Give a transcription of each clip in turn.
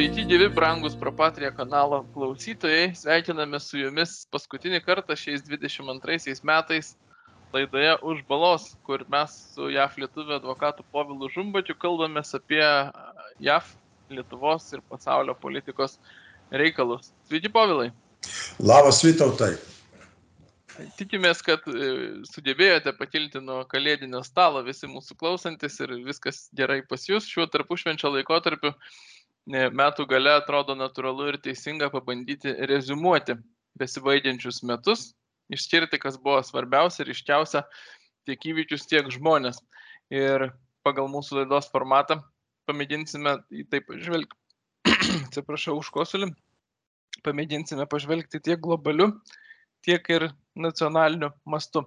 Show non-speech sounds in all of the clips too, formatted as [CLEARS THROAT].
Sveiki, gyvi, brangus Propatria kanalo klausytojai. Sveikiname su jumis paskutinį kartą šiais 22 metais laidoje Už balos, kur mes su JAF lietuvių advokatu Povilu Žumbačiu kalbame apie JAF, Lietuvos ir pasaulio politikos reikalus. Sveiki, Povilai. Labas, Vytautai. Tikimės, kad e, sugebėjote pakilti nuo kalėdinio stalo visi mūsų klausantis ir viskas gerai pas jūs šiuo tarpušvenčio laikotarpiu. E, metų gale atrodo natūralu ir teisinga pabandyti rezumuoti besibaigiančius metus, išskirti, kas buvo svarbiausia ir iškiausia tiek įvykius, tiek žmonės. Ir pagal mūsų laidos formatą pamėginsime į tai pažvelgti. [CLEARS THROAT] Atsiprašau už kosulį. Pamėginsime pažvelgti tiek globaliu, tiek ir nacionaliniu mastu.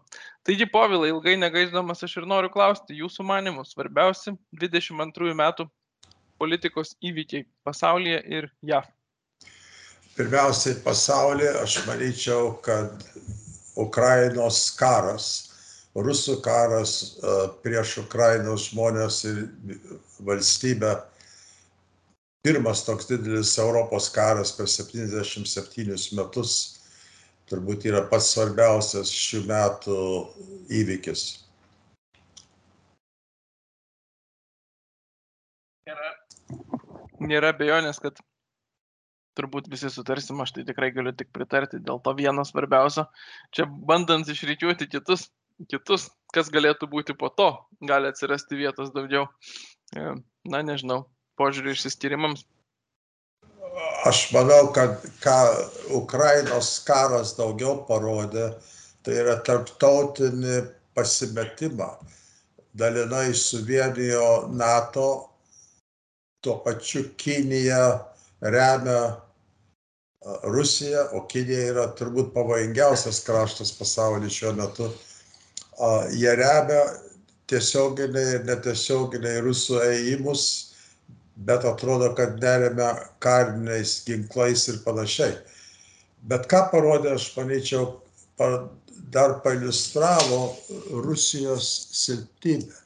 Taigi, povilai, ilgai negaiždamas aš ir noriu klausti jūsų manimų svarbiausi 22 metų politikos įvykiai pasaulyje ir JAV. Pirmiausiai pasaulyje aš manyčiau, kad Ukrainos karas, rusų karas e, prieš Ukrainos žmonės ir valstybę, pirmas toks didelis Europos karas per 77 metus turbūt yra pats svarbiausias šių metų įvykis. Nėra, nėra bejonės, kad turbūt visi sutarsim, aš tai tikrai galiu tik pritarti dėl to vieno svarbiausio. Čia bandant išreikiuoti kitus, kitus, kas galėtų būti po to, gali atsirasti vietos daugiau. Na, nežinau, požiūrį išsiskyrimams aš manau, kad ką Ukrainos karas daugiau parodė, tai yra tarptautinį pasimetimą. Dalinai suvienijo NATO, tuo pačiu Kinija remia Rusiją, o Kinija yra turbūt pavojingiausias kraštas pasaulyje šiuo metu. Jie remia tiesioginiai ir netiesioginiai rusų ėjimus bet atrodo, kad neremia kariniais ginklais ir panašiai. Bet ką parodė, aš manyčiau, dar pailustravo Rusijos silpnybę.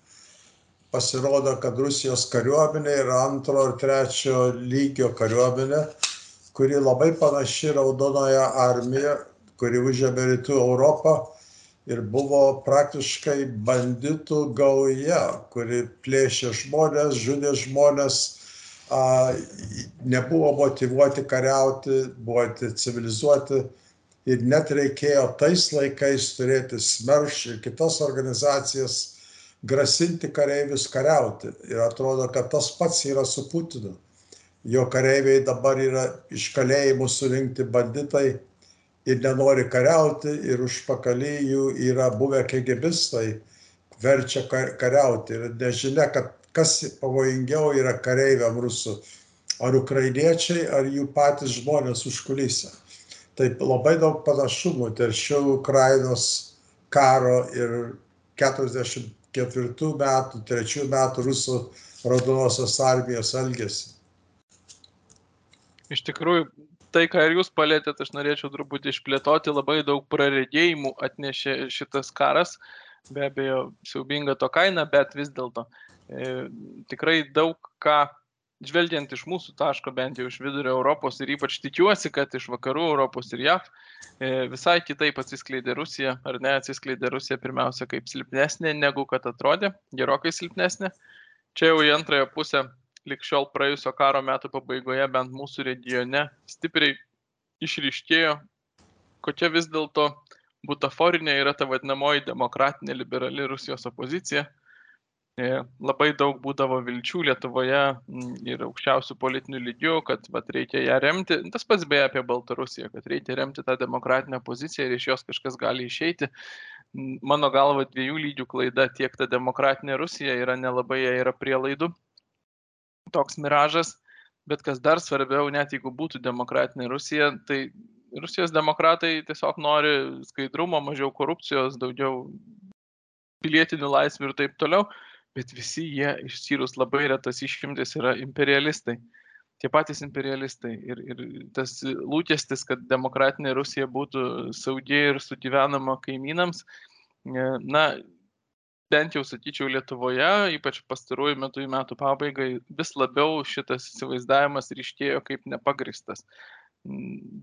Pasirodo, kad Rusijos kariuomenė yra antro ir trečio lygio kariuomenė, kuri labai panaši raudonoje armijoje, kuri užėmė rytų Europą ir buvo praktiškai banditų gauja, kuri plėšė žmonės, žudė žmonės, a, nebuvo motivuoti kariauti, buvo civilizuoti ir net reikėjo tais laikais turėti smerš ir kitas organizacijas grasinti kareivius kariauti. Ir atrodo, kad tas pats yra su Putinu. Jo kareiviai dabar yra iš kalėjimų surinkti banditai ir nenori kariauti ir užpakalį jų yra buvę kegebistai, verčia kariauti. Ir nežinia, kad kas pavojingiau yra kareiviam rusų, ar ukrainiečiai, ar jų patys žmonės užkulise. Taip labai daug panašumų tarp šio Ukrainos karo ir 44 metų, 3 metų rusų raudonosios armijos elgesį. Iš tikrųjų, tai, ką ir jūs palėtėte, aš norėčiau truputį išplėtoti, labai daug praregėjimų atnešė šitas karas, be abejo, siaubinga to kaina, bet vis dėlto E, tikrai daug ką, žvelgiant iš mūsų taško, bent jau iš vidurio Europos ir ypač tikiuosi, kad iš vakarų Europos ir JAV, e, visai kitaip atsiskleidė Rusija, ar ne, atsiskleidė Rusija pirmiausia kaip silpnesnė, negu kad atrodė, gerokai silpnesnė. Čia jau į antrąją pusę, likščiol praėjusio karo metų pabaigoje, bent mūsų regione, stipriai išryškėjo, kokia vis dėlto butaforinė yra ta vadinamoji demokratinė liberali Rusijos opozicija labai daug būdavo vilčių Lietuvoje ir aukščiausių politinių lygių, kad vat, reikia ją remti. Tas pats beje apie Baltarusiją, kad reikia remti tą demokratinę poziciją ir iš jos kažkas gali išeiti. Mano galva, dviejų lygių klaida tiek ta demokratinė Rusija yra nelabai, jie yra prielaidų. Toks miražas, bet kas dar svarbiau, net jeigu būtų demokratinė Rusija, tai Rusijos demokratai tiesiog nori skaidrumo, mažiau korupcijos, daugiau pilietinių laisvių ir taip toliau bet visi jie išskyrus labai retas išimtis yra imperialistai. Tie patys imperialistai. Ir, ir tas lūkestis, kad demokratinė Rusija būtų saugi ir sugyvenama kaimynams, e, na, bent jau sakyčiau Lietuvoje, ypač pastaruoju metu į metų pabaigą, vis labiau šitas įsivaizdavimas ryštėjo kaip nepagristas.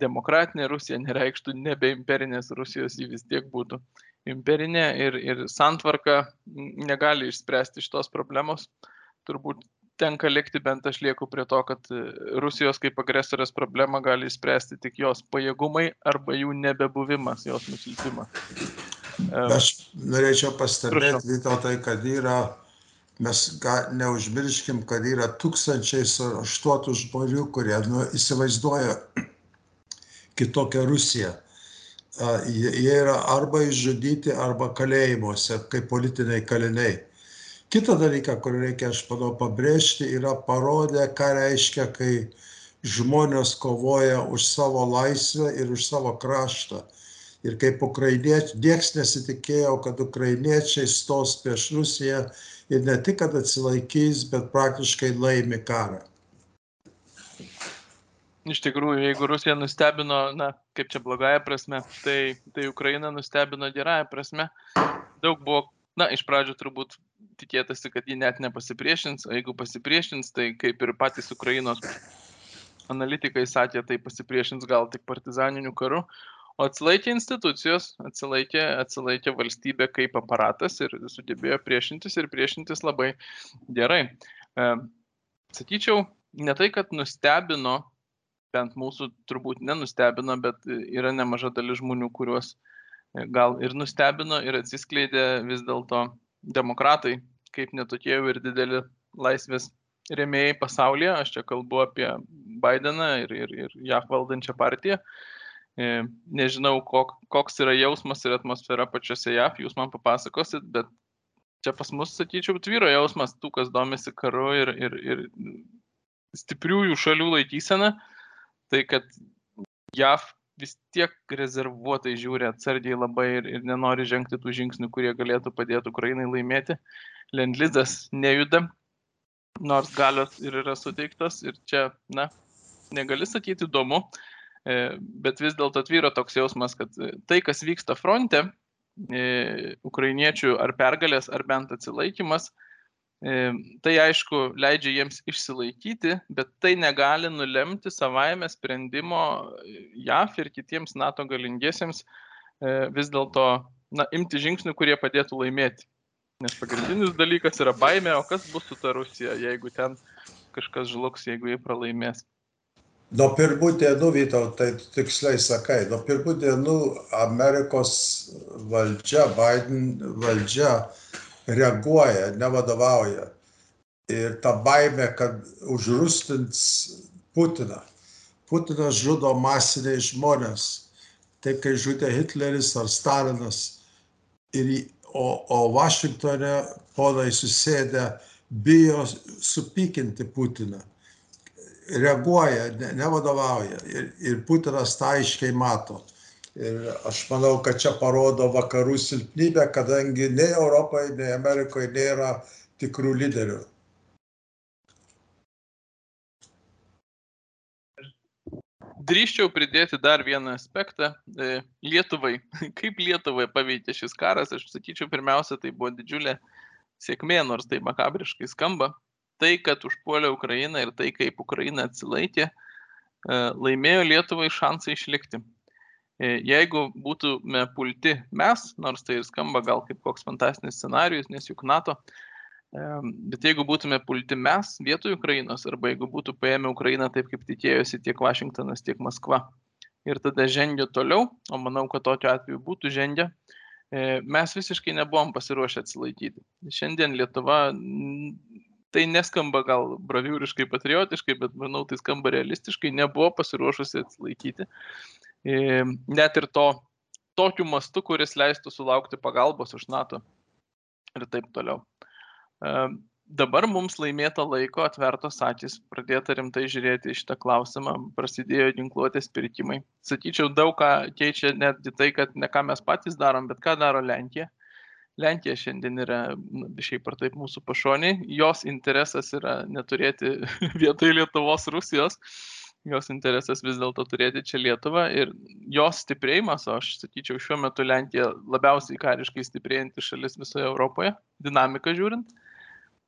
Demokratinė Rusija nereikštų nebe imperinės Rusijos, ji vis tiek būtų imperinė ir, ir santvarka negali išspręsti šitos problemos. Turbūt tenka likti, bent aš lieku prie to, kad Rusijos kaip agresorės problemą gali išspręsti tik jos pajėgumai arba jų nebebuvimas, jos nusilpimas. Aš norėčiau pastebėti Vytautai, tai, kad yra, mes ga, neužmirškim, kad yra tūkstančiai aštuotų žmonių, kurie nu, įsivaizduoja [CLEARS THROAT] kitokią Rusiją. Jie yra arba išžudyti, arba kalėjimuose, kaip politiniai kaliniai. Kita dalyka, kur reikia, aš manau, pabrėžti, yra parodę, ką reiškia, kai žmonės kovoja už savo laisvę ir už savo kraštą ir kaip ukrainiečiai, nieks nesitikėjo, kad ukrainiečiai stos prieš Rusiją ir ne tik, kad atsilaikys, bet praktiškai laimi karą. Iš tikrųjų, jeigu Rusija nustebino, na, kaip čia blogąją prasme, tai, tai Ukraina nustebino gerąją prasme. Daug buvo, na, iš pradžių turbūt tikėtasi, kad ji net nepasipriešins, o jeigu pasipriešins, tai kaip ir patys Ukrainos analitikai sakė, tai pasipriešins gal tik partizaniniu karu, o atsilaikė institucijos atsilaikė atsilaikė valstybė kaip aparatas ir sugebėjo priešintis ir priešintis labai gerai. E, sakyčiau, ne tai, kad nustebino, bent mūsų turbūt nenustebino, bet yra nemaža dalis žmonių, kuriuos e, gal ir nustebino ir atsiskleidė vis dėlto demokratai, kaip netokie ir dideli laisvės rėmėjai pasaulyje. Aš čia kalbu apie Bideną ir, ir, ir JAV valdančią partiją. E, nežinau, kok, koks yra jausmas ir atmosfera pačiose JAF, jūs man papasakosit, bet čia pas mus, sakyčiau, tvyro jausmas tų, kas domisi karu ir, ir, ir stipriųjų šalių laikysena, tai kad JAF vis tiek rezervuotai žiūri atsargiai labai ir, ir nenori žengti tų žingsnių, kurie galėtų padėti Ukrainai laimėti. Lendlizas nejuda, nors galios ir yra suteiktos ir čia, na, negali sakyti įdomu, E, bet vis dėlto tvyro toks jausmas, kad e, tai, kas vyksta fronte, e, ukrainiečių ar pergalės, ar bent atsilaikimas, tai aišku leidžia jiems išsilaikyti, bet tai negali nulemti savaime sprendimo JAF ir kitiems NATO galingiesiems vis dėlto imti žingsnių, kurie padėtų laimėti. Nes pagrindinis dalykas yra baime, o kas bus su ta Rusija, jeigu ten kažkas žlugs, jeigu jie pralaimės. Nuo pirmų dienų, Vytautai, tiksliai sakai, nuo pirmų dienų Amerikos valdžia, Biden valdžia reaguoja, nevadovauja. Ir ta baime, kad užrūstins Putiną. Putinas žudo masiniai žmonės. Taip kaip žudė Hitleris ar Stalinas. Ir, o, o Vašingtone ponai susėdę bijo supykinti Putiną reaguoja, ne, nevadovauja. Ir, ir Putinas tą aiškiai mato. Ir aš manau, kad čia parodo vakarų silpnybę, kadangi nei Europoje, nei Amerikoje nėra tikrų lyderių. Drįščiau pridėti dar vieną aspektą. E, Lietuvai. [LAUGHS] Kaip Lietuvai paveikė šis karas, aš sakyčiau, pirmiausia, tai buvo didžiulė sėkmė, nors tai makabriškai skamba tai, kad užpuolė Ukrainą ir tai, kaip Ukraina atsilaikė, e, laimėjo Lietuvai šansą išlikti. E, jeigu būtume pulti mes, nors tai ir skamba gal kaip koks fantastinis scenarius, nes juk NATO, e, bet jeigu būtume pulti mes vietoj Ukrainos, arba jeigu būtų paėmę Ukrainą taip, kaip tikėjosi tiek Vašingtonas, tiek Maskva, ir tada žengia toliau, o manau, kad tokiu atveju būtų žengia, mes visiškai nebuvom pasiruošę atsilaikyti. Šiandien Lietuva tai neskamba gal braviūriškai, patriotiškai, bet manau, tai skamba realistiškai, nebuvo pasiruošusi atsilaikyti. Net ir to tokiu mastu, kuris leistų sulaukti pagalbos iš NATO ir taip toliau. Dabar mums laimėta laiko atvertos akis, pradėta rimtai žiūrėti šitą klausimą, prasidėjo ginkluotės pirkimai. Sakyčiau, daug ką keičia netgi tai, kad ne ką mes patys darom, bet ką daro Lenkija. Lenkija šiandien yra nu, šiaip ar taip mūsų pašoniai, jos interesas yra neturėti [LAUGHS] vietoj Lietuvos Rusijos jos interesas vis dėlto turėti čia Lietuvą ir jos stiprėjimas, o aš sakyčiau, šiuo metu Lenkija labiausiai kariškai stiprėjanti šalis visoje Europoje, dinamika žiūrint,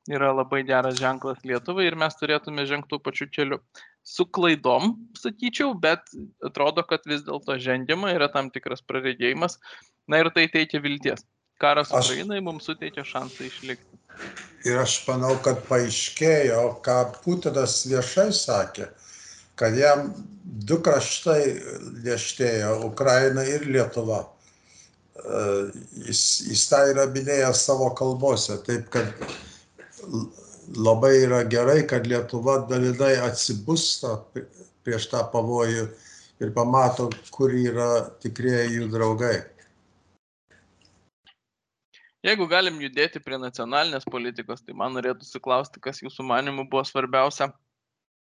yra labai geras ženklas Lietuvai ir mes turėtume žengti tų pačių kelių. Su klaidom, sakyčiau, bet atrodo, kad vis dėlto žengiama yra tam tikras praregėjimas. Na ir tai teikia vilties. Karas aš... Ukrainai mums suteikia šansą išlikti. Ir aš manau, kad paaiškėjo, ką Putinas viešai sakė, kad jam du kraštai lėštėjo - Ukraina ir Lietuva. E, jis, jis tą yra minėjęs savo kalbose, taip kad labai yra gerai, kad Lietuva dalinai atsibusta prieš tą pavojų ir pamato, kur yra tikrieji jų draugai. Jeigu galim judėti prie nacionalinės politikos, tai man norėtųsi klausti, kas jūsų manimų buvo svarbiausia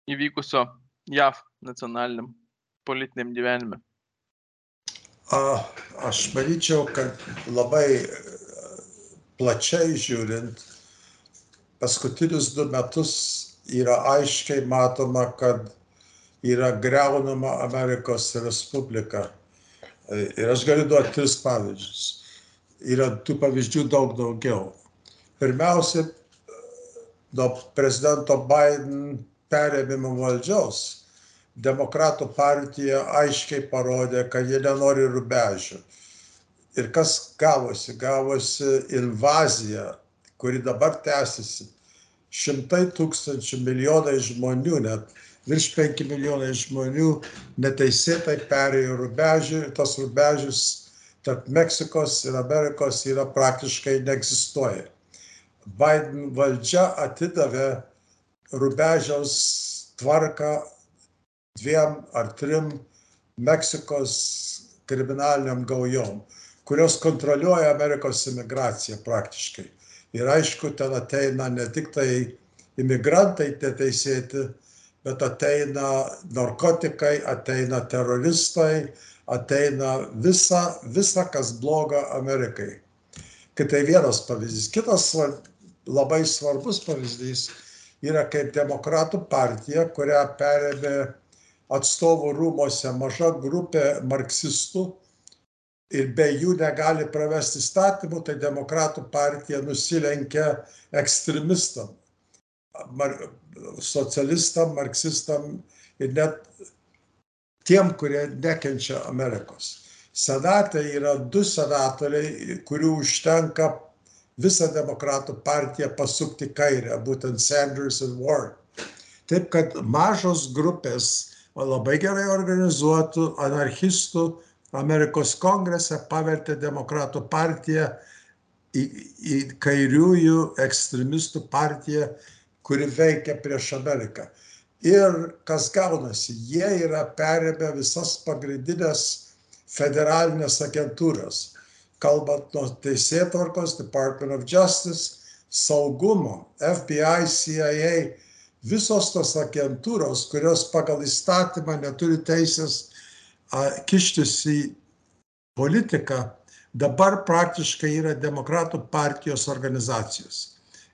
įvykusio JAV nacionaliniam politiniam gyvenime? A, aš manyčiau, kad labai plačiai žiūrint, paskutinius du metus yra aiškiai matoma, kad yra greunama Amerikos Respublika. Ir aš galiu duoti tris pavyzdžius. Yra tų pavyzdžių daug daugiau. Pirmiausia, nuo prezidento Biden perėmimo valdžios demokratų partija aiškiai parodė, kad jie nenori rubežių. Ir kas gavosi? Gavosi invazija, kuri dabar tęsiasi. Šimtai tūkstančių milijonai žmonių, net virš 5 milijonai žmonių neteisėtai perėjo rubežių ir tas rubežius tarp Meksikos ir Amerikos yra praktiškai neegzistuoja. Biden valdžia atidavė rubežiaus tvarką dviem ar trim Meksikos kriminaliniam gaujom, kurios kontroliuoja Amerikos imigraciją praktiškai. Ir aišku, ten ateina ne tik tai imigrantai neteisėti, bet ateina narkotikai, ateina teroristai, ateina visa, visa kas bloga Amerikai. Kai tai vienas pavyzdys. Kitas labai svarbus pavyzdys yra kaip demokratų partija, kurią perėmė atstovų rūmose maža grupė marksistų ir be jų negali pravesti statymų, tai demokratų partija nusilenkia ekstremistam, mar, socialistam, marksistam ir net tiem, kurie nekenčia Amerikos. Senate yra du senatoriai, kurių užtenka visą demokratų partiją pasukti kairę, būtent Sanders ir Warren. Taip kad mažos grupės labai gerai organizuotų anarchistų Amerikos kongrese pavertė demokratų partiją į, į kairiųjų ekstremistų partiją, kuri veikia prieš Ameriką. Ir kas gaunasi, jie yra perėmę visas pagrindinės federalinės agentūras kalbant nuo teisėtvarkos, Department of Justice, saugumo, FBI, CIA, visos tos agentūros, kurios pagal įstatymą neturi teisės kištis į politiką, dabar praktiškai yra demokratų partijos organizacijos.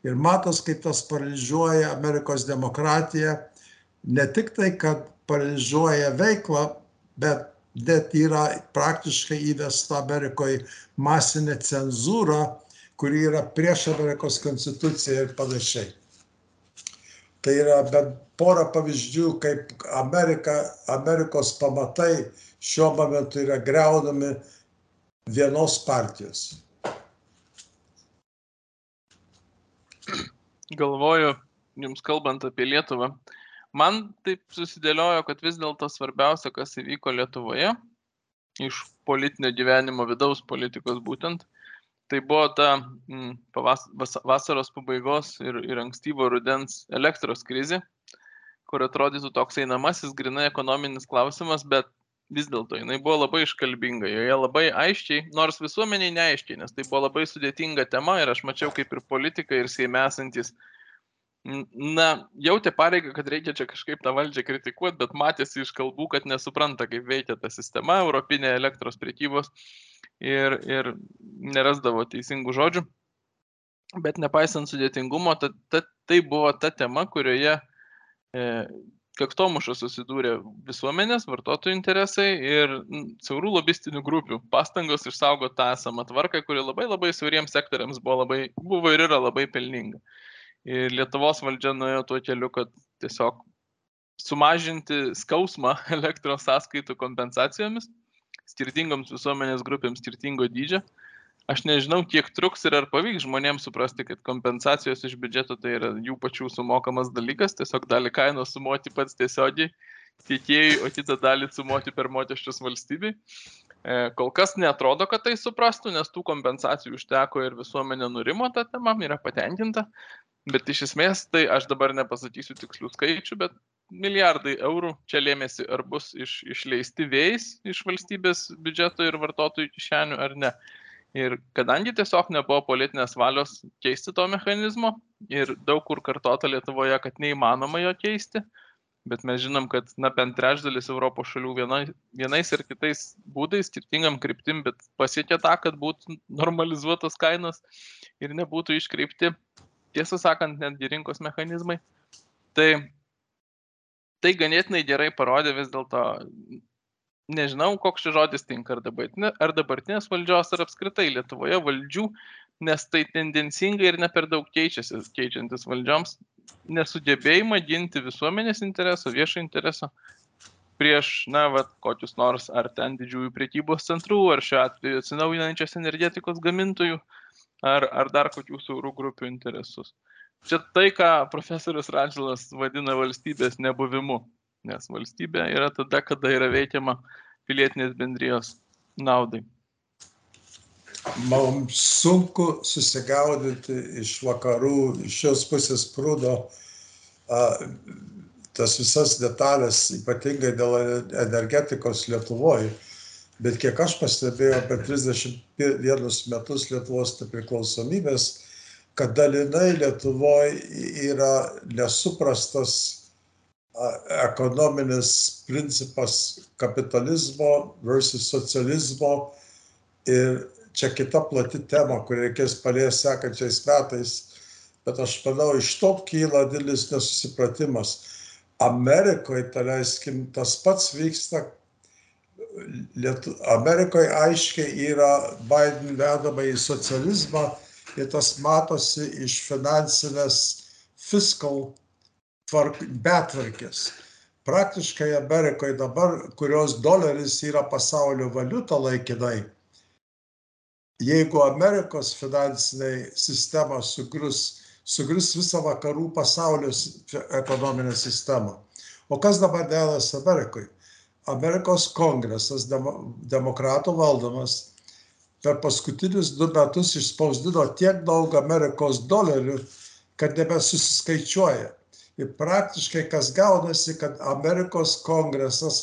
Ir matos, kaip tas paralyžiuoja Amerikos demokratiją, ne tik tai, kad paralyžiuoja veiklą, bet net yra praktiškai įvesta Amerikoje masinė cenzūra, kuri yra prieš Amerikos konstituciją ir panašiai. Tai yra bent pora pavyzdžių, kaip Amerika, Amerikos pamatai šiuo momentu yra greunami vienos partijos. Galvoju, jums kalbant apie Lietuvą, man taip susidėliojo, kad vis dėlto svarbiausia, kas įvyko Lietuvoje, iš politinio gyvenimo vidaus politikos būtent, tai buvo ta m, pavas, vas, vasaros pabaigos ir, ir ankstyvo rudens elektros krizė, kur atrodytų toks einamasis, grinai ekonominis klausimas, bet vis dėlto jinai buvo labai iškalbinga, joje labai aiškiai, nors visuomeniai neaiškiai, nes tai buvo labai sudėtinga tema ir aš mačiau kaip ir politikai ir seime esantis uh, na, jautė pareigą, kad reikia čia kažkaip tą valdžią kritikuoti, bet matėsi iš kalbų, kad nesupranta, kaip veikia ta sistema Europinė elektros priekybos ir, ir nerasdavo teisingų žodžių. Bet nepaisant sudėtingumo, ta, ta, tai buvo ta tema, kurioje e, kaktomuša susidūrė visuomenės, vartotojų interesai ir siaurų lobistinių grupių pastangos išsaugoti tą esamą tvarką, kuri labai labai siauriems sektoriams buvo, labai, buvo ir yra labai pelninga. Ir Lietuvos valdžia nuėjo tuo keliu, kad tiesiog sumažinti skausmą [LAUGHS] elektros sąskaitų kompensacijomis skirtingoms visuomenės grupėms skirtingo dydžio aš nežinau, kiek truks ir ar pavyks žmonėms suprasti, kad kompensacijos iš biudžeto tai yra jų pačių sumokamas dalykas, tiesiog dalį kainos sumoti pats tiesiogiai tiekėjai, o kitą dalį sumoti per mokesčius valstybei. E, kol kas netrodo, kad tai suprastų, nes tų kompensacijų užteko ir visuomenė nurimo tą temą, yra patenkinta. Bet iš esmės, tai aš dabar nepasakysiu tikslių skaičių, bet milijardai eurų čia lėmėsi, ar bus iš, išleisti vėjais iš valstybės biudžeto ir vartotojų kišenių ar ne. Ir kadangi tiesiog nebuvo politinės valios keisti to mechanizmo ir daug kur kartota Lietuvoje, kad neįmanoma jo keisti, bet mes žinom, kad na, bent trečdalis Europos šalių viena, vienais ir kitais būdais, skirtingam kryptim, bet pasiekė tą, kad būtų normalizuotos kainos ir nebūtų iškreipti, tiesą sakant, netgi rinkos mechanizmai. Tai tai ganėtinai gerai parodė vis dėlto nežinau, koks šis žodis tinka, ar, dabartinė, ar dabartinės valdžios, ar apskritai Lietuvoje valdžių, nes tai tendencingai ir ne per daug keičiasi, keičiantis valdžioms, nesugebėjimą ginti visuomenės intereso, viešo intereso prieš, na, va, kokius nors ar ten didžiųjų priekybos centrų, ar šiuo atveju atsinaujinančios energetikos gamintojų, ar, ar dar kokių siaurų grupių interesus. Čia tai, ką profesorius Radžilas vadina valstybės nebuvimu nes valstybė yra tada, kada yra veikiama pilietinės bendrijos naudai. Mums sunku susigaudyti iš vakarų, iš šios pusės prūdo tas visas detalės, ypatingai dėl energetikos Lietuvoje. Bet kiek aš pastebėjau apie 31 metus Lietuvos nepriklausomybės, kad dalinai Lietuvoje yra nesuprastas ekonominis principas kapitalizmo versus socializmo ir čia kita plati tema, kur reikės palies sekančiais metais, bet aš manau, iš to kyla didelis nesusipratimas. Amerikoje, tai leiskim, tas pats vyksta, Lietu... Amerikoje aiškiai yra Biden vedama į socializmą ir tas matosi iš finansinės fiskal tvark, betvarkės. Praktiškai Amerikoje dabar, kurios doleris yra pasaulio valiuta laikinai, jeigu Amerikos finansinė sistema sugrius, sugrius visą vakarų pasaulio ekonominę sistemą. O kas dabar dėlas Amerikoje? Amerikos kongresas, demokratų valdomas, per paskutinius du metus išspausdino tiek daug Amerikos dolerių, kad nebesusiskaičiuoja. Ir praktiškai kas gaunasi, kad Amerikos kongresas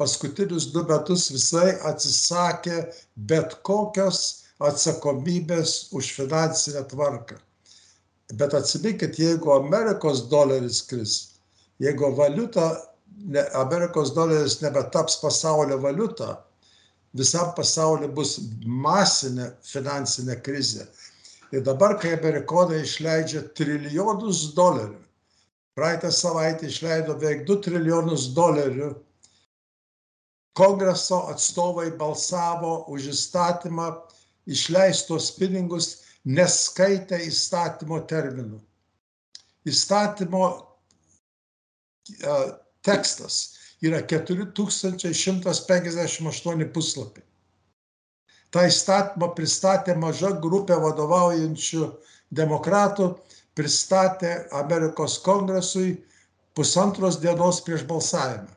paskutinius du metus visai atsisakė bet kokios atsakomybės už finansinę tvarką. Bet atsiminkit, jeigu Amerikos doleris kris, jeigu valiuta, ne, Amerikos doleris nebetaps pasaulio valiuta, visam pasauliu bus masinė finansinė krizė. Ir dabar, kai amerikonai išleidžia trilijonus dolerių praeitą savaitę išleido beveik 2 trilijonus dolerių. Kongreso atstovai balsavo už įstatymą išleistos pinigus neskaitę įstatymo terminų. Įstatymo tekstas yra 4158 puslapiai. Ta įstatymą pristatė maža grupė vadovaujančių demokratų pristatė Amerikos kongresui pusantros dienos prieš balsavimą.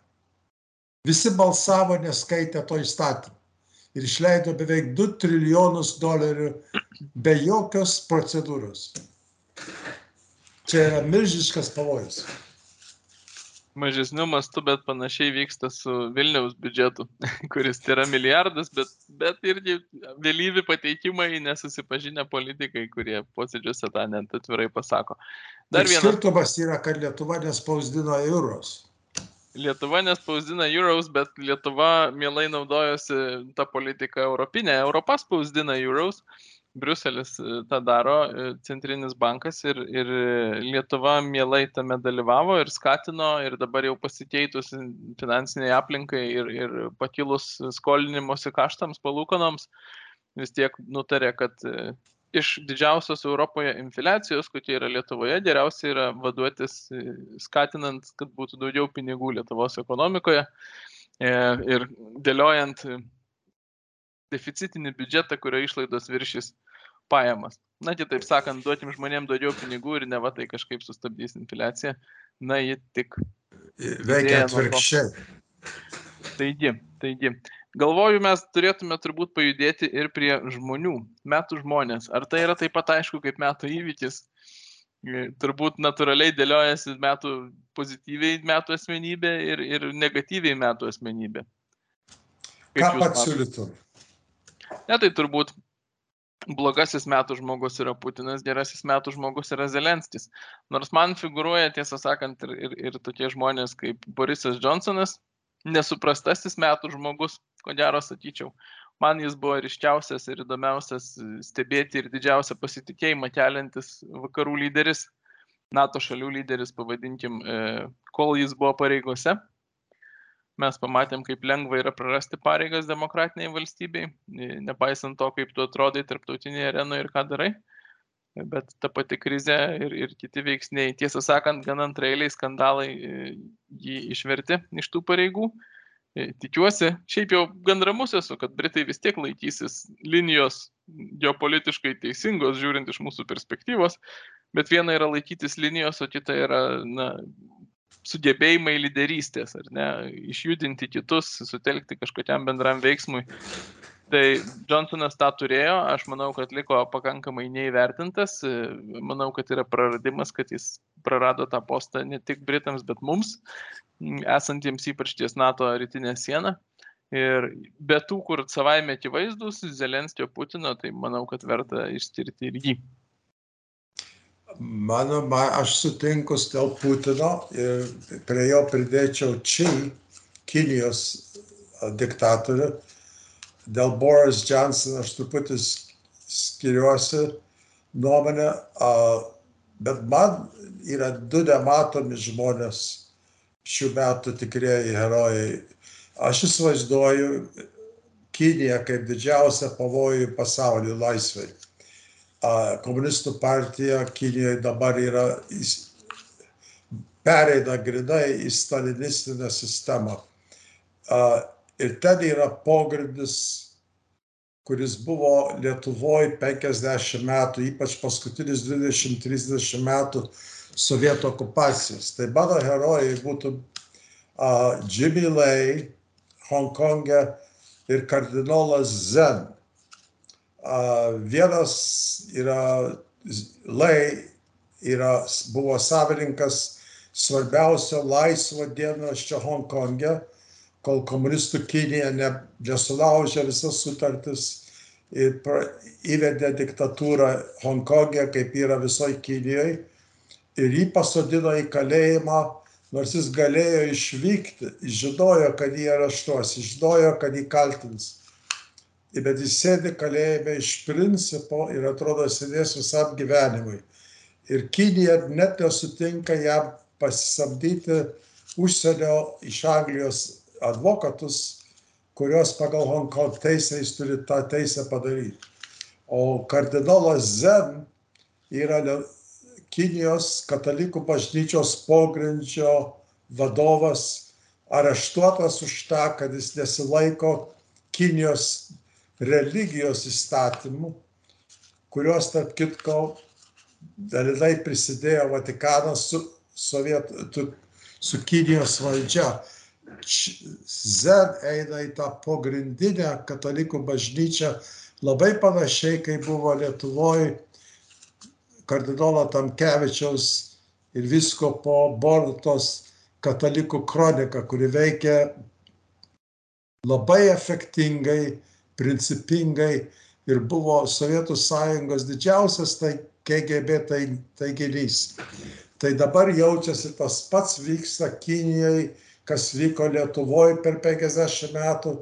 Visi balsavo neskaitę to įstatymą ir išleido beveik 2 trilijonus dolerių be jokios procedūros. Čia yra milžiškas pavojus mažesniu mastu, bet panašiai vyksta su Vilniaus biudžetu, [LAUGHS] kuris yra milijardas, bet, bet irgi vėlyvi pateikimai nesusipažinę politikai, kurie posėdžiuose tą net atvirai pasako. Dar vienas skirtumas yra, kad Lietuva nespausdino euros. Lietuva nespausdina euros, bet Lietuva mielai naudojosi tą politiką europinę. Europa spausdina euros, Briuselis e, tą daro, e, centrinis bankas ir, ir Lietuva mielai tame dalyvavo ir skatino ir dabar jau pasikeitus finansiniai aplinkai ir, ir pakilus skolinimosi kaštams, palūkanoms, vis tiek nutarė, kad e, iš didžiausios Europoje infliacijos, kokia yra Lietuvoje, geriausia yra vaduotis skatinant, kad būtų daugiau pinigų Lietuvos ekonomikoje ir dėliojant deficitinį biudžetą, kurio išlaidos viršys pajamas. Na, kitaip sakant, duotim žmonėm daugiau pinigų ir ne va tai kažkaip sustabdys infliaciją. Na, ji tik. Veikia atvirkščiai. Taigi, taigi. Galvoju, mes turėtume turbūt pajudėti ir prie žmonių, metų žmonės. Ar tai yra taip pat aišku kaip metų įvykis? Turbūt natūraliai dėliojasi metų pozityviai metų asmenybė ir, ir negatyviai metų asmenybė. Kaip Ką pats siūlytum? Ne, tai turbūt blogasis metų žmogus yra Putinas, gerasis metų žmogus yra Zelenskis. Nors man figuruoja, tiesą sakant, ir, ir, ir tokie žmonės kaip Borisas Johnsonas, nesuprastasis metų žmogus, ko gero sakyčiau. Man jis buvo ryškiausias ir įdomiausias stebėti ir didžiausią pasitikėjimą keliantis vakarų lyderis, NATO šalių lyderis, pavadinkim, e, kol jis buvo pareigose mes pamatėm, kaip lengva yra prarasti pareigas demokratiniai valstybei, nepaisant to, kaip tu atrodai tarptautinėje arenoje ir ką darai. Bet ta pati krizė ir, ir kiti veiksniai, tiesą sakant, gan antrailiai skandalai jį išverti iš tų pareigų. Tikiuosi, šiaip jau gan ramus esu, kad Britai vis tiek laikysis linijos geopolitiškai teisingos, žiūrint iš mūsų perspektyvos, bet viena yra laikytis linijos, o kita yra na, sugebėjimai lyderystės, ar ne, išjudinti kitus, sutelkti kažkokiam bendram veiksmui. Tai Johnsonas tą turėjo, aš manau, kad liko pakankamai neįvertintas, manau, kad yra praradimas, kad jis prarado tą postą ne tik Britams, bet mums, esantiems ypač ties NATO rytinė siena. Ir be tų, kur savaime akivaizdus, Zelenskio Putino, tai manau, kad verta išskirti ir jį. Mano, man, aš sutinku dėl Putino ir prie jo pridėčiau Či, Kinijos diktatorių. Dėl Boris Johnson aš truputį skiriuosi nuomonę, bet man yra du nematomi žmonės šių metų tikrieji herojai. Aš įsivaizduoju Kiniją kaip didžiausią pavojų pasaulio laisvai komunistų partija Kinijoje dabar yra pereina grinai į stalinistinę sistemą. Ir ten yra pogrindis, kuris buvo Lietuvoje 50 metų, ypač paskutinis 20-30 metų sovietų okupacijos. Tai mano herojai būtų uh, Jimmy Lai, Hongkonge ir kardinolas Zen Vienas yra Lai, yra, buvo savininkas svarbiausio laisvo dienraščio Hongkonge, kol komunistų Kinija ne, nesulaužė visas sutartis ir pra, įvedė diktatūrą Hongkonge, kaip yra visoje Kinijoje. Ir jį pasodino į kalėjimą, nors jis galėjo išvykti, žinojo, kad jį areštuos, žinojo, kad jį kaltins bet jis sėdi kalėjime iš principo ir atrodo sėdės visam gyvenimui. Ir Kinija net nesutinka jam pasisamdyti užsienio iš Anglijos advokatus, kurios pagal Hongkong teisę jis turi tą teisę padaryti. O kardinolas Zen yra Kinijos katalikų bažnyčios pogrindžio vadovas, areštuotas už tą, kad jis nesilaiko Kinijos religijos įstatymų, kurios, tarp kitko, dalinai prisidėjo Vatikanas su, Sovietų, su Kinijos valdžia. Zen eina į tą pogrindinę katalikų bažnyčią labai panašiai, kaip buvo Lietuvoje kardinolo Tamkevičiaus ir visko po Bortos katalikų kronika, kuri veikia labai efektingai principingai ir buvo Sovietų sąjungos didžiausias tai KGB tai, taiginys. Tai dabar jaučiasi tas pats vyksta Kinijoje, kas vyko Lietuvoje per 50 metų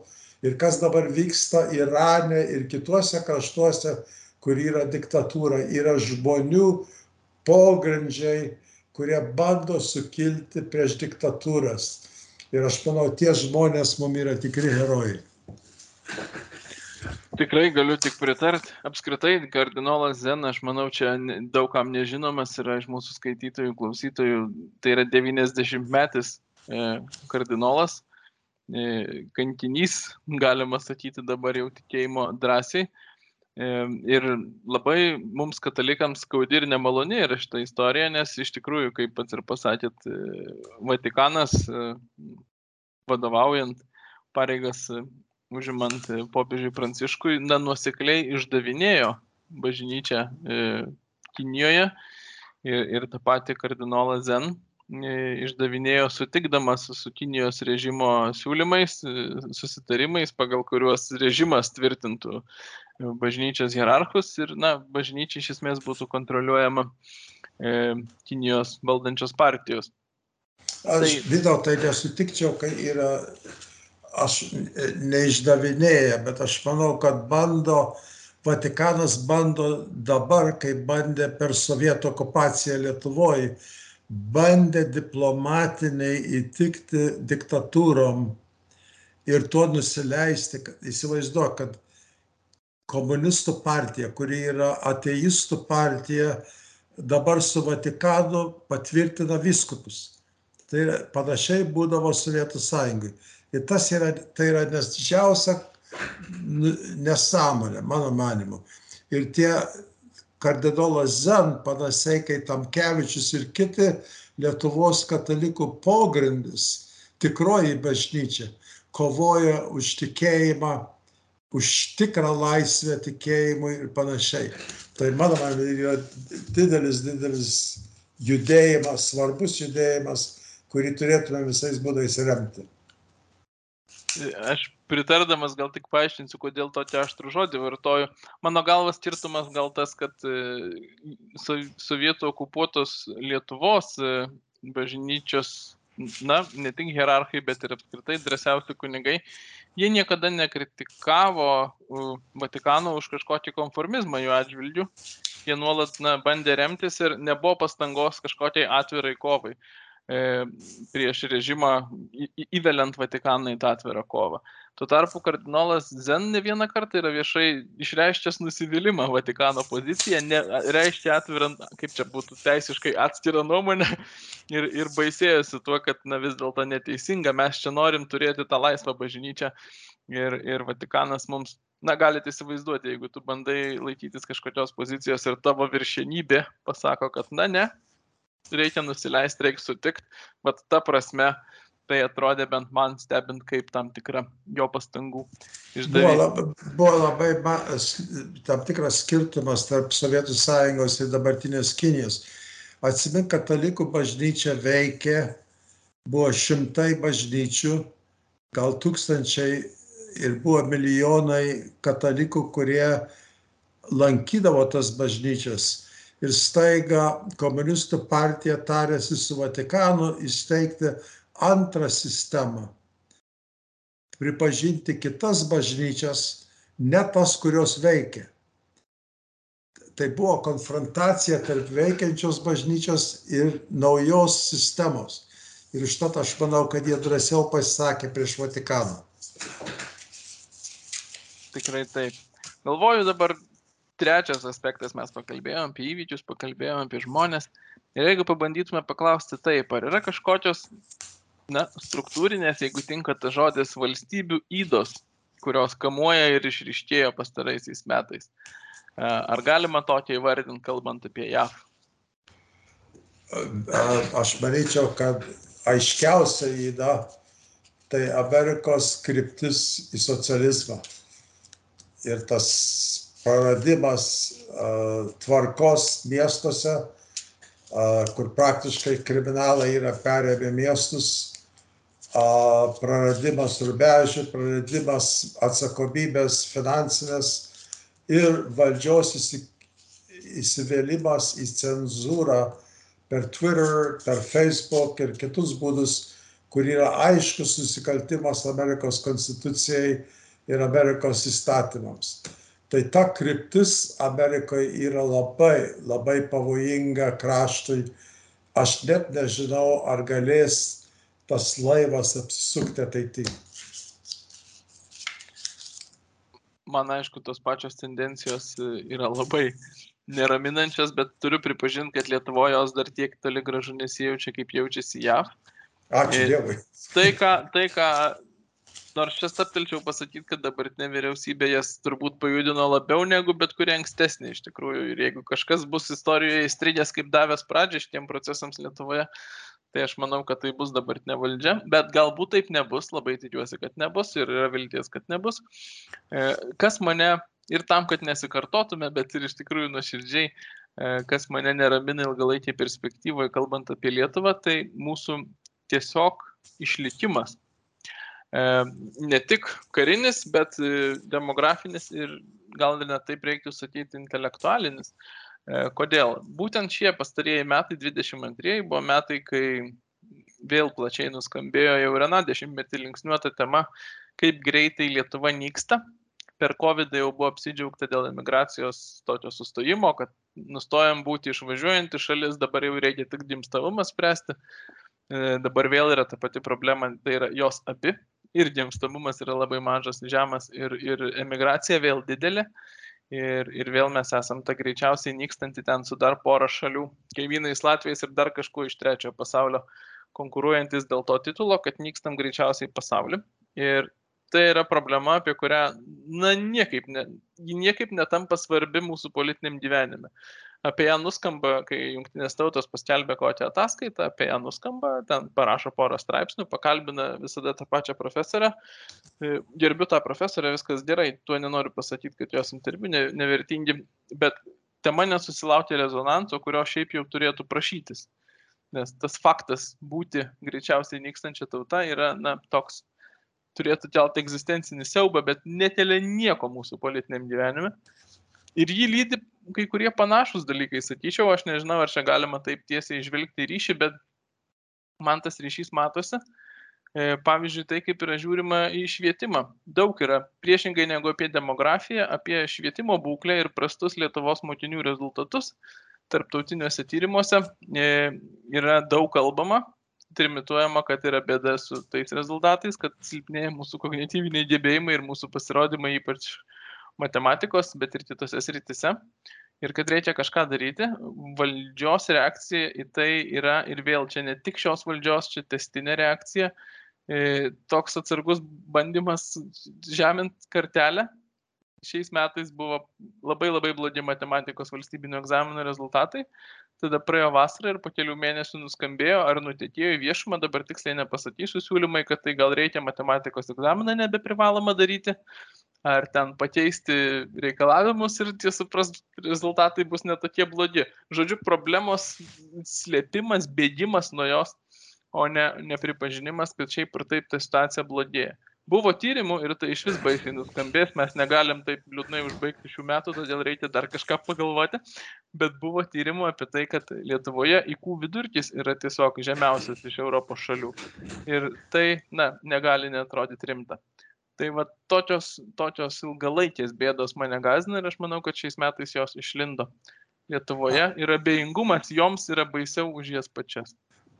ir kas dabar vyksta Irane ir kituose kraštuose, kur yra diktatūra, yra žmonių pogrindžiai, kurie bando sukilti prieš diktatūras. Ir aš manau, tie žmonės mums yra tikri herojai. Tikrai galiu tik pritart. Apskritai, kardinolas Zen, aš manau, čia daugam nežinomas yra iš mūsų skaitytojų, klausytojų. Tai yra 90 metis e, kardinolas, e, kankinys, galima sakyti dabar jau tikėjimo drąsiai. E, ir labai mums katalikams skaudi ir nemaloni yra šitą istoriją, nes iš tikrųjų, kaip pats ir pasakėt, Vatikanas vadovaujant pareigas užimant popiežiui Pranciškui, na, nuosekliai išdavinėjo bažnyčią e, Kinijoje ir, ir tą patį kardinolą Zen e, išdavinėjo sutikdamas su Kinijos režimo siūlymais, e, susitarimais, pagal kuriuos režimas tvirtintų bažnyčios hierarchus ir, na, bažnyčia iš esmės būtų kontroliuojama e, Kinijos valdančios partijos. Aš tai, vis dėlto nesutikčiau, kai yra aš neišdavinėja, bet aš manau, kad bando, Vatikanas bando dabar, kai bandė per sovietų okupaciją Lietuvoje, bandė diplomatiniai įtikti diktatūrom ir tuo nusileisti, įsivaizduok, kad komunistų partija, kuri yra ateistų partija, dabar su Vatikanu patvirtina viskupus. Tai panašiai būdavo Sovietų sąjungai. Ir tas yra, tai yra nes didžiausia nu, nesąmonė, mano manimu. Ir tie kardinolas Zen, panašiai kaip Tamkevičius ir kiti Lietuvos katalikų pogrindis, tikroji bažnyčia, kovoja už tikėjimą, už tikrą laisvę tikėjimui ir panašiai. Tai mano manimu yra didelis, didelis judėjimas, svarbus judėjimas, kurį turėtume visais būdais remti. Aš pritardamas gal tik paaiškinsiu, kodėl tokį aštrų žodį vartoju. Mano galvas skirtumas gal tas, kad e, sovietų okupuotos Lietuvos e, bažnyčios, na, ne tik hierarchai, bet ir apskritai drąsiausi kunigai, jie niekada nekritikavo Vatikano už kažkokį konformizmą jų atžvilgių. Jie nuolat na, bandė remtis ir nebuvo pastangos kažkokiai atvirai kovai. E, prieš režimą įveliant Vatikaną į tą atvirą kovą. Tuo tarpu kardinolas Zen ne vieną kartą yra viešai išreiškęs nusivylimą Vatikano poziciją, ne, reiškia atvirant, kaip čia būtų teisiškai atskirą nuomonę [LAUGHS] ir, ir baisėjosi tuo, kad na, vis dėlto neteisinga, mes čia norim turėti tą laisvą bažnyčią ir, ir Vatikanas mums na, galite įsivaizduoti, jeigu tu bandai laikytis kažkokios pozicijos ir tavo viršenybė pasako, kad na ne, reikia nusileisti, reikia sutikti, bet ta prasme tai atrodė bent man stebint kaip tam tikra jo pastangų išdavystė. Buvo labai, buvo labai tam tikras skirtumas tarp Sovietų sąjungos ir dabartinės Kinijos. Atsimink, katalikų bažnyčia veikė, buvo šimtai bažnyčių, gal tūkstančiai ir buvo milijonai katalikų, kurie lankydavo tas bažnyčias ir staiga komunistų partija tarėsi su Vatikanu įsteigti antrą sistemą. Pripažinti kitas bažnyčias, ne tas, kurios veikia. Tai buvo konfrontacija tarp veikiančios bažnyčios ir naujos sistemos. Ir to aš manau, kad jie drąsiau pasisakė prieš Vatikaną. Tikrai taip. Galvoju dabar trečias aspektas mes pakalbėjom apie įvykius, pakalbėjom apie žmonės. Ir jeigu pabandytume paklausti taip, ar yra kažkokios, na, struktūrinės, jeigu tinka tas žodis, valstybių įdos, kurios kamuoja ir išriškėjo pastaraisiais metais. Ar galima tokia įvardinti, kalbant apie JAV? Aš manyčiau, kad aiškiausia įda tai Amerikos kryptis į socializmą. Ir tas praradimas tvarkos miestuose, kur praktiškai kriminalai yra perėmę miestus, praradimas rubežių, praradimas atsakomybės finansinės ir valdžios įsivėlimas į cenzūrą per Twitter, per Facebook ir kitus būdus, kur yra aiškus nusikaltimas Amerikos konstitucijai ir Amerikos įstatymams. Tai ta kryptis Amerikoje yra labai, labai pavojinga kraštui. Aš net nežinau, ar galės tas laivas apsisukti ateityje. Man aišku, tos pačios tendencijos e, yra labai neraminančios, bet turiu pripažinti, kad Lietuvoje jos dar tiek toli gražu nesijaučia, kaip jaučiasi JAV. Ačiū Ir- Dievui. Tai ką, tai ką, nors čia staptelčiau pasakyti, kad dabartinė vyriausybė jas turbūt pajudino labiau negu bet kuri ankstesnė iš tikrųjų. Ir jeigu kažkas bus istorijoje įstrigęs kaip davęs pradžią šitiem procesams Lietuvoje, tai aš manau, kad tai bus dabartinė valdžia. Bet galbūt taip nebus, labai tikiuosi, kad nebus ir yra vilties, kad nebus. E, Kas mane ir tam, kad nesikartotume, bet ir iš tikrųjų nuoširdžiai, e, kas mane neramina ilgalaikėje perspektyvoje, kalbant apie Lietuvą, tai mūsų tiesiog išlikimas. E, Ne tik karinis, bet e, demografinis ir gal ir net taip reiktų sakyti intelektualinis. E, Kodėl? Būtent šie pastarieji metai, 22 buvo metai, kai vėl plačiai nuskambėjo jau aną dešimtmetį linksniuota tema, kaip greitai Lietuva nyksta. Per COVID jau buvo apsidžiaugta dėl emigracijos tokio sustojimo, kad nustojam būti išvažiuojanti šalis, dabar jau reikia tik gimstavumą spręsti. Dabar vėl yra ta pati problema, tai yra jos abi. Ir gimstamumas yra labai mažas, žemas, ir, ir emigracija vėl didelė. Ir, ir vėl mes esam ta greičiausiai nykstanti ten su dar pora šalių, kaimynais Latvijais ir dar kažkuo iš trečiojo pasaulio konkuruojantis dėl to titulo, kad nykstam greičiausiai pasaulį. Ir tai yra problema, apie kurią, na, niekaip, ne, niekaip netampa svarbi mūsų politiniam gyvenime. Apie ją nuskamba, kai jungtinės tautos paskelbė kokią ataskaitą, apie ją nuskamba, ten parašo porą straipsnių, pakalbina visada tą pačią profesorę. E, Gerbiu tą profesorę, viskas gerai, tuo nenoriu pasakyti, kad jos interviu ne- nevertingi, bet tema nesusilaukė rezonanso, kurio šiaip jau turėtų prašytis. Nes tas faktas būti greičiausiai nykstančia tauta yra, na, toks, turėtų kelti egzistencinį siaubą, bet nekelia nieko mūsų politiniam gyvenime. Ir jį lydi kai kurie panašus dalykai, sakyčiau, aš nežinau, ar čia galima taip tiesiai išvelgti ryšį, bet man tas ryšys matosi. E, Pavyzdžiui, tai kaip yra žiūrima į švietimą. Daug yra, priešingai negu apie demografiją, apie švietimo būklę ir prastus Lietuvos mokinių rezultatus tarptautiniuose tyrimuose e, yra daug kalbama, trimituojama, kad yra bėda su tais rezultatais, kad silpnėja mūsų kognityviniai gebėjimai ir mūsų pasirodymai, ypač matematikos, bet ir kitose sritise. Ir kad reikia kažką daryti, valdžios reakcija į tai yra ir vėl čia ne tik šios valdžios, čia testinė reakcija, e, toks atsargus bandymas žemint kartelę. Šiais metais buvo labai labai blogi matematikos valstybinio egzamino rezultatai, tada praėjo vasara ir po kelių mėnesių nuskambėjo ar nutekėjo į viešumą, dabar tiksliai nepasakysiu siūlymai, kad tai gal reikia matematikos egzaminą nebeprivaloma daryti, ar ten pakeisti reikalavimus ir tie supras rezultatai bus netokie blogi. Žodžiu, problemos slėpimas, bėgimas nuo jos, o ne nepripažinimas, kad šiaip ir taip ta situacija blogėja. Buvo tyrimų ir tai iš vis baisiai nuskambės, mes negalim taip liūdnai užbaigti šių metų, todėl reikia dar kažką pagalvoti, bet buvo tyrimų apie tai, kad Lietuvoje IQ vidurkis yra tiesiog žemiausias iš Europos šalių. Ir tai, na, negali netrodyti rimta. Tai va tokios, tokios ilgalaikės bėdos mane gazina ir aš manau, kad šiais metais jos išlindo Lietuvoje ir abejingumas joms yra baisiau už jas pačias.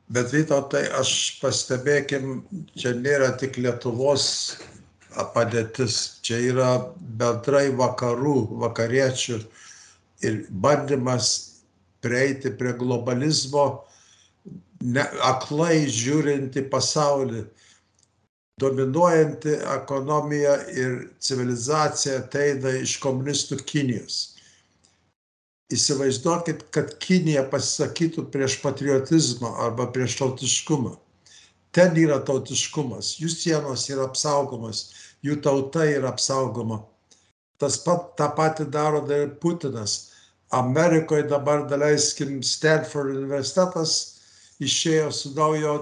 Bet Vytautai, aš pastebėkim, čia nėra tik Lietuvos padėtis, čia yra bendrai vakarų, vakariečių ir bandymas prieiti prie globalizmo, ne, aklai žiūrint į pasaulį. Dominuojanti ekonomija ir civilizacija ateina iš komunistų Kinijos. Įsivaizduokit, kad Kinija pasisakytų prieš patriotizmą arba prieš tautiškumą. Ten yra tautiškumas, jų sienos yra apsaugomas, jų tauta yra apsaugoma. Tas pat, tą patį daro dar ir Putinas. Amerikoje dabar, daleiskim, Stanford universitetas išėjo su naujo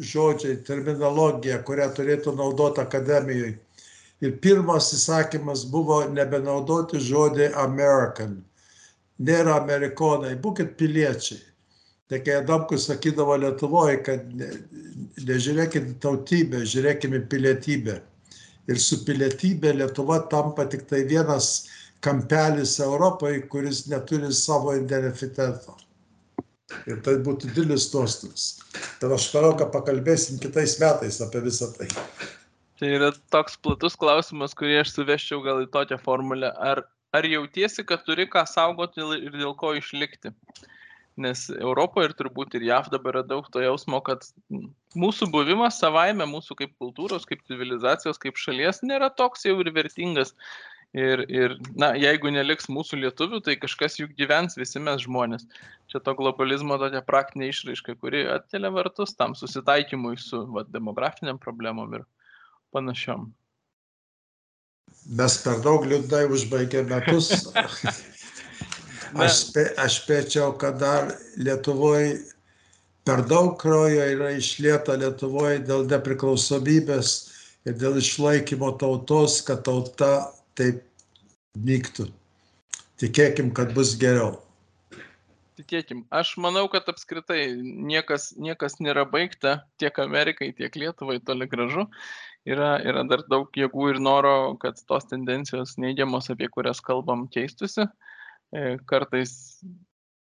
žodžiai, terminologija, kurią turėtų naudoti akademijoje. Ir pirmas įsakymas buvo nebenaudoti žodį American nėra amerikonai, būkit piliečiai. Tai kai Adamkus sakydavo Lietuvoje, kad ne, nežiūrėkit tautybę, žiūrėkime pilietybę. Ir su pilietybė Lietuva tampa tik tai vienas kampelis Europai, kuris neturi savo identiteto. Ir tai būtų didelis nuostolis. Tai aš manau, kad pakalbėsim kitais metais apie visą tai. Tai yra toks platus klausimas, kurį aš suveščiau gal į tokią formulę. Ar, ar jautiesi, kad turi ką saugoti ir dėl ko išlikti? Nes Europoje ir turbūt ir JAV dabar yra daug to jausmo, kad mūsų buvimas savaime, mūsų kaip kultūros, kaip civilizacijos, kaip šalies nėra toks jau ir vertingas. Ir, ir na, jeigu neliks mūsų lietuvių, tai kažkas juk gyvens visi mes žmonės. Čia to globalizmo tokia praktinė išraiška, kuri atkelia vartus tam susitaikymui su va, demografiniam problemom ir panašiom. Mes per daug liūdnai užbaigėme metus. [LAUGHS] aš, spė, aš spėčiau, kad dar Lietuvoje per daug kraujo yra išlieta Lietuvoje dėl nepriklausomybės ir dėl išlaikymo tautos, kad tauta taip nyktų. Tikėkim, kad bus geriau. Tikėkim. Aš manau, kad apskritai niekas, niekas nėra baigta tiek Amerikai, tiek Lietuvai toli gražu yra, yra dar daug jėgų ir noro, kad tos tendencijos neigiamos, apie kurias kalbam, keistusi. E, kartais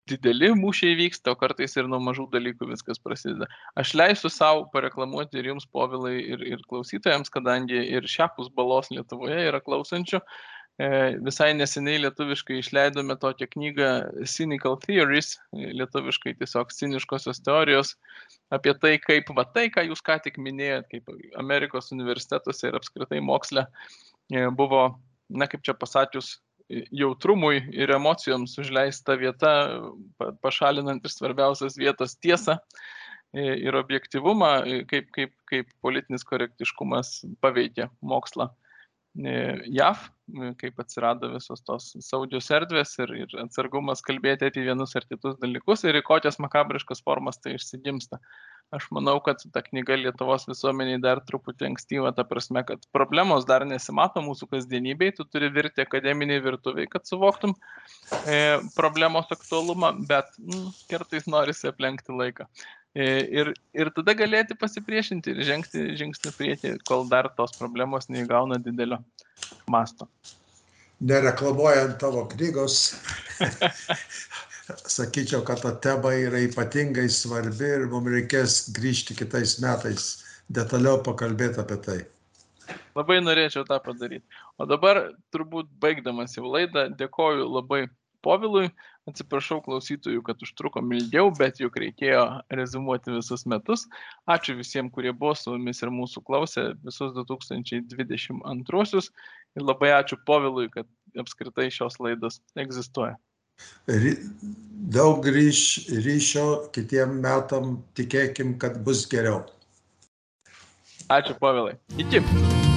dideli mūšiai vyksta, o kartais ir nuo mažų dalykų viskas prasideda. Aš leisiu savo pareklamuoti ir jums, povilai, ir, ir klausytojams, kadangi ir šiapus balos Lietuvoje yra klausančių. E, visai neseniai lietuviškai išleidome tokią knygą Cynical Theories, lietuviškai tiesiog ciniškosios teorijos, apie tai, kaip va tai, ką jūs ką tik minėjot, kaip Amerikos universitetuose ir apskritai moksle e, buvo, na kaip čia pasakius, jautrumui ir emocijoms užleista vieta, pašalinant ir svarbiausias vietos tiesą e, ir objektivumą, e, kaip, kaip, kaip politinis korektiškumas paveikia mokslą. JAV, kaip atsirado visos tos saugios erdvės ir, ir atsargumas kalbėti apie vienus ar kitus dalykus ir į kokias makabriškas formas tai išsigimsta aš manau kad ta knyga lietuvos visuomenei dar truputį ankstyva ta prasme kad problemos dar nesimato mūsų kasdienybėj tu turi virti akademinėj virtuvėj kad suvoktum e, problemos aktualumą bet mm, kartais norisi aplenkti laiką e, ir, ir tada galėti pasipriešinti ir žengti žingsnį prieki, kol dar tos problemos neįgauna didelio masto. Nereklamuojant tavo knygos, [LAUGHS] sakyčiau, kad ta tema yra ypatingai svarbi ir mums reikės grįžti kitais metais detaliau pakalbėti apie tai. Labai norėčiau tą padaryti. O dabar, turbūt baigdamas jau laidą, dėkoju labai Povilui, atsiprašau klausytojų, kad užtrukom ilgiau, bet juk reikėjo rezumuoti visus metus. Ačiū visiems, kurie buvo su mumis ir mūsų klausė visus 2022 ir labai ačiū Povilui, kad apskritai šios laidos egzistuoja daug ryš, ryšio kitiem metam tikėkim, kad bus geriau. Ačiū, Pavilai. Iki.